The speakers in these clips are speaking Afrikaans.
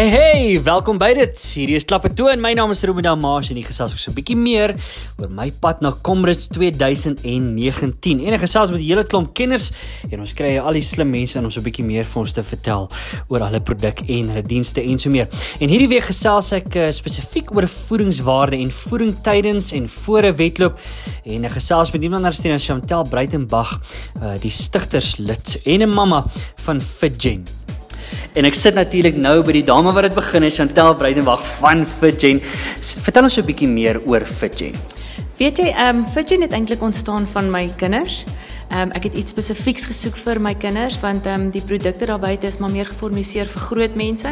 Hey hey, welkom by dit. Hierdie is Klappe toe en my naam is Ruben Dalmars en ek gesels ook so 'n bietjie meer oor my pad na Comrades 2019. En ek gesels met 'n hele klomp kenners en ons kry al die slim mense om so 'n bietjie meer vir ons te vertel oor hulle produk en hulle dienste en so meer. En hierdie week gesels ek uh, spesifiek oor voedingswaarde en voeding tydens en voor 'n wedloop en ek gesels met iemand anders as Chantel Breitenberg, uh, die stigterslid en 'n mamma van Fitgen. En ek sit natuurlik nou by die dame wat dit begin het, Chantel Breidenwag van Fitgen. Vertel ons so 'n bietjie meer oor Fitgen. Weet jy, ehm um, Fitgen het eintlik ontstaan van my kinders. Ehm um, ek het iets spesifieks gesoek vir my kinders want ehm um, die produkte daar buite is maar meer geformaliseer vir groot mense.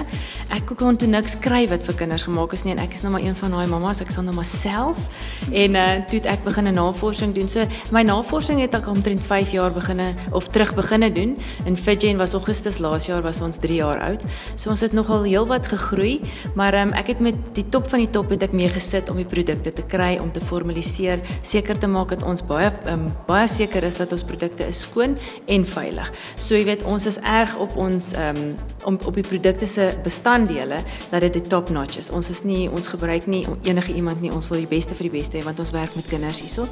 Ek kon toe niks kry wat vir kinders gemaak is nie en ek is nou maar een van daai mammas, ek sal nou maar self en uh toe ek begin 'n navorsing doen. So my navorsing het ek omtrent 5 jaar beginne of terug beginne doen. In Fidjen was Augustus laas jaar was ons 3 jaar oud. So ons het nogal heelwat gegroei, maar ehm um, ek het met die top van die top het ek mee gesit om die produkte te kry om te formaliseer, seker te maak dat ons baie ehm um, baie seker is dat ons produkte is skoon en veilig. So jy weet ons is erg op ons ehm um, om op die produkte se bestanddele dat dit top notch is. Ons is nie ons gebruik nie enige iemand nie. Ons wil die beste vir die beste hê want ons werk met kinders hierso.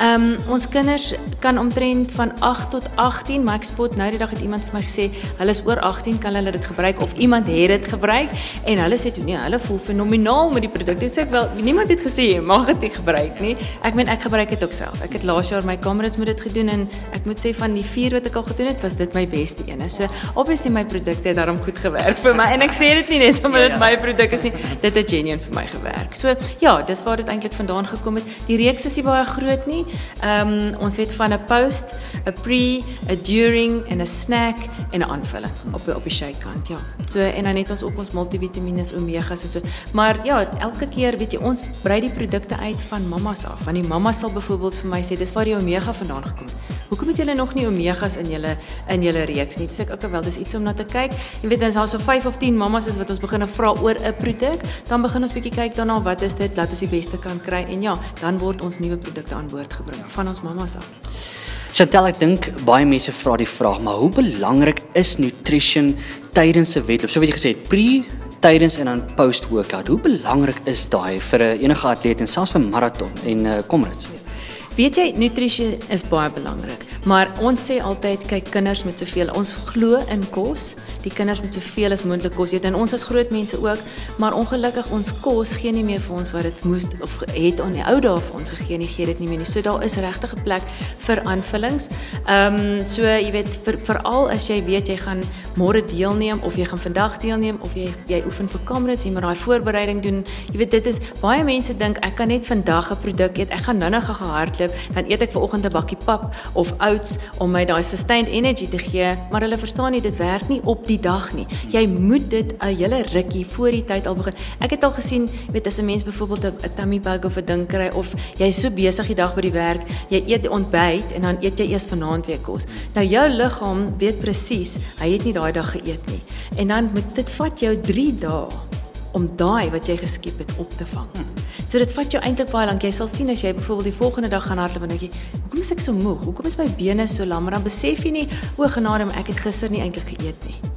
Ehm um, ons kinders kan omtrent van 8 tot 18, maar ek spot nou die dag het iemand vir my gesê hulle is oor 18 kan hulle dit gebruik of iemand het dit gebruik en hulle sê toe nee, hulle voel fenomenaal met die produkte. Sê ek wel, niemand het gesê jy mag dit nie gebruik nie. Ek meen ek gebruik dit ook self. Ek het laas jaar my kamerats met dit gedoen en ek moet sê van die 4 wat ek al gedoen het, was dit my beste een. So obviously my produkte het daarom goed gewerk vir my en ek sê dit nie net omdat dit ja, ja. my produk is nie, dit het genuine vir my gewerk. So ja, dis waar dit eintlik vandaan gekom het. Die reeks is nie baie groot nie. Ehm um, ons het van 'n post, 'n pre, 'n during en 'n snack en 'n aanvulling op op die shake kant. Ja. So en dan het ons ook ons multivitamiene, omegas en so. Maar ja, elke keer weet jy ons brei die produkte uit van mammas af. Want die mamma sal byvoorbeeld vir my sê dis waar die omega vandaan gekom het. Hoekom het julle nog nie omegas in julle in julle reeks nie? Sê ek ook wel, dis iets om na te kyk. Jy weet as daar so 5 of 10 mammas is wat ons begin vra oor 'n produk, dan begin ons bietjie kyk daarna wat is dit, laat ons die beste kan kry en ja, dan word ons nuwe produkte aan boord gebring van ons mammas af. Chantel, ek dink baie mense vra die vraag, maar hoe belangrik is nutrition tydens 'n wedloop? So wat jy gesê het, pre tydens en dan post workout. Hoe belangrik is daai vir 'n enige atleet en selfs vir maraton en uh, komrits? Weet jy, nutrisie is baie belangrik, maar ons sê altyd kyk kinders met soveel. Ons glo in kos. Die kinders moet soveel as moontlik kos eet en ons as groot mense ook, maar ongelukkig ons kos gee nie meer vir ons wat dit moes of het aan die ou dae vir ons gegee nie, gee dit nie meer nie. So daar is regtig 'n plek vir aanvullings. Ehm um, so jy weet vir veral as jy weet jy gaan môre deelneem of jy gaan vandag deelneem of jy jy oefen vir kamerats, jy moet daai voorbereiding doen. Jy weet dit is baie mense dink ek kan net vandag 'n produk eet. Ek gaan nou-nou gehardloop hardloop, dan eet ek ver oggend 'n bakkie pap of oats om my daai sustained energy te gee, maar hulle verstaan nie dit werk nie op die dag nie. Jy moet dit 'n hele rukkie voor die tyd al begin. Ek het al gesien, weet as 'n mens byvoorbeeld 'n tummy bug of 'n ding kry of jy's so besig die dag by die werk, jy eet ontbyt en dan eet jy eers vanaand weer kos. Nou jou liggaam weet presies, hy het nie dag geëet nie. En dan moet dit vat jou 3 dae om daai wat jy geskiep het op te vang. So dit vat jou eintlik baie lank. Jy sal sien as jy byvoorbeeld die volgende dag gaan hardloop en dink jy, hoekom is ek so moeg? Hoekom is my bene so lam? Maar dan besef jy nie, o genade, ek het gister nie eintlik geëet nie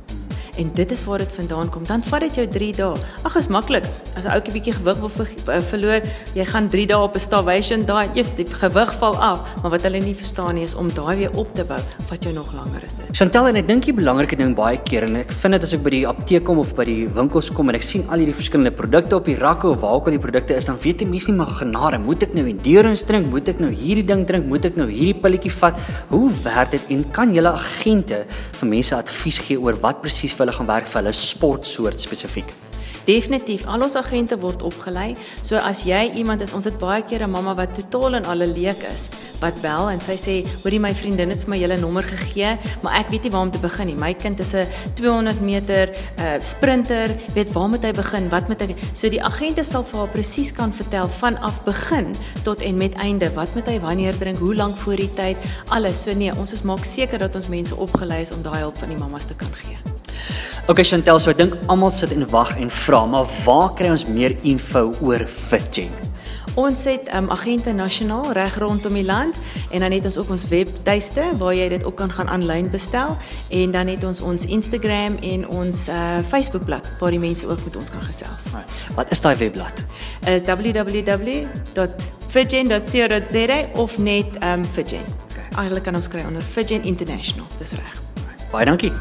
en dit is waar dit vandaan kom. Dan vat dit jou 3 dae. Ag, is maklik. As 'n ouetjie bietjie gewig wil ver, uh, verloor, jy gaan 3 dae op 'n starvation daai, eers die gewig val af, maar wat hulle nie verstaan nie is om daai weer op te bou, vat jou nog langer is dit. Chantel en ek dink die belangrike ding baie keer en ek vind dit as ek by die apteek kom of by die winkels kom en ek sien al hierdie verskillende produkte op die rakke of waar ook al die produkte is, dan weet jy mens nie maar genade, moet ek nou endurance drink, moet ek nou hierdie ding drink, moet ek nou hierdie pilletjie vat? Hoe werk dit en kan julle agente vir mense advies gee oor wat presies vir hulle gaan werk vir hulle sportsoort spesifiek. Definitief, al ons agente word opgelei. So as jy iemand is, ons het baie keer 'n mamma wat totaal en alle leek is, wat bel en sy sê, "Hoorie my vriendin het vir my julle nommer gegee, maar ek weet nie waar om te begin nie. My kind is 'n 200 meter uh sprinter, weet waar moet hy begin? Wat moet hy So die agente sal vir haar presies kan vertel vanaf begin tot en met einde. Wat moet hy wanneer drink? Hoe lank voor die tyd? Alles. So nee, ons is maak seker dat ons mense opgelei is om daai hulp van die mammas te kan gee. Okay Chantel, so ek dink almal sit en wag en vra, maar waar kry ons meer info oor FitGen? Ons het um, agente nasionaal reg rondom die land en dan het ons ook ons webtuiste waar jy dit ook kan gaan aanlyn bestel en dan het ons ons Instagram en ons uh, Facebookblad waar die mense ook met ons kan gesels. Wat is daai webblad? Uh, www.fidgen.co.za of net um, Fidgen. Okay. Eigenlijk kan ons kry onder Fidgen International. Dis reg. Baie dankie.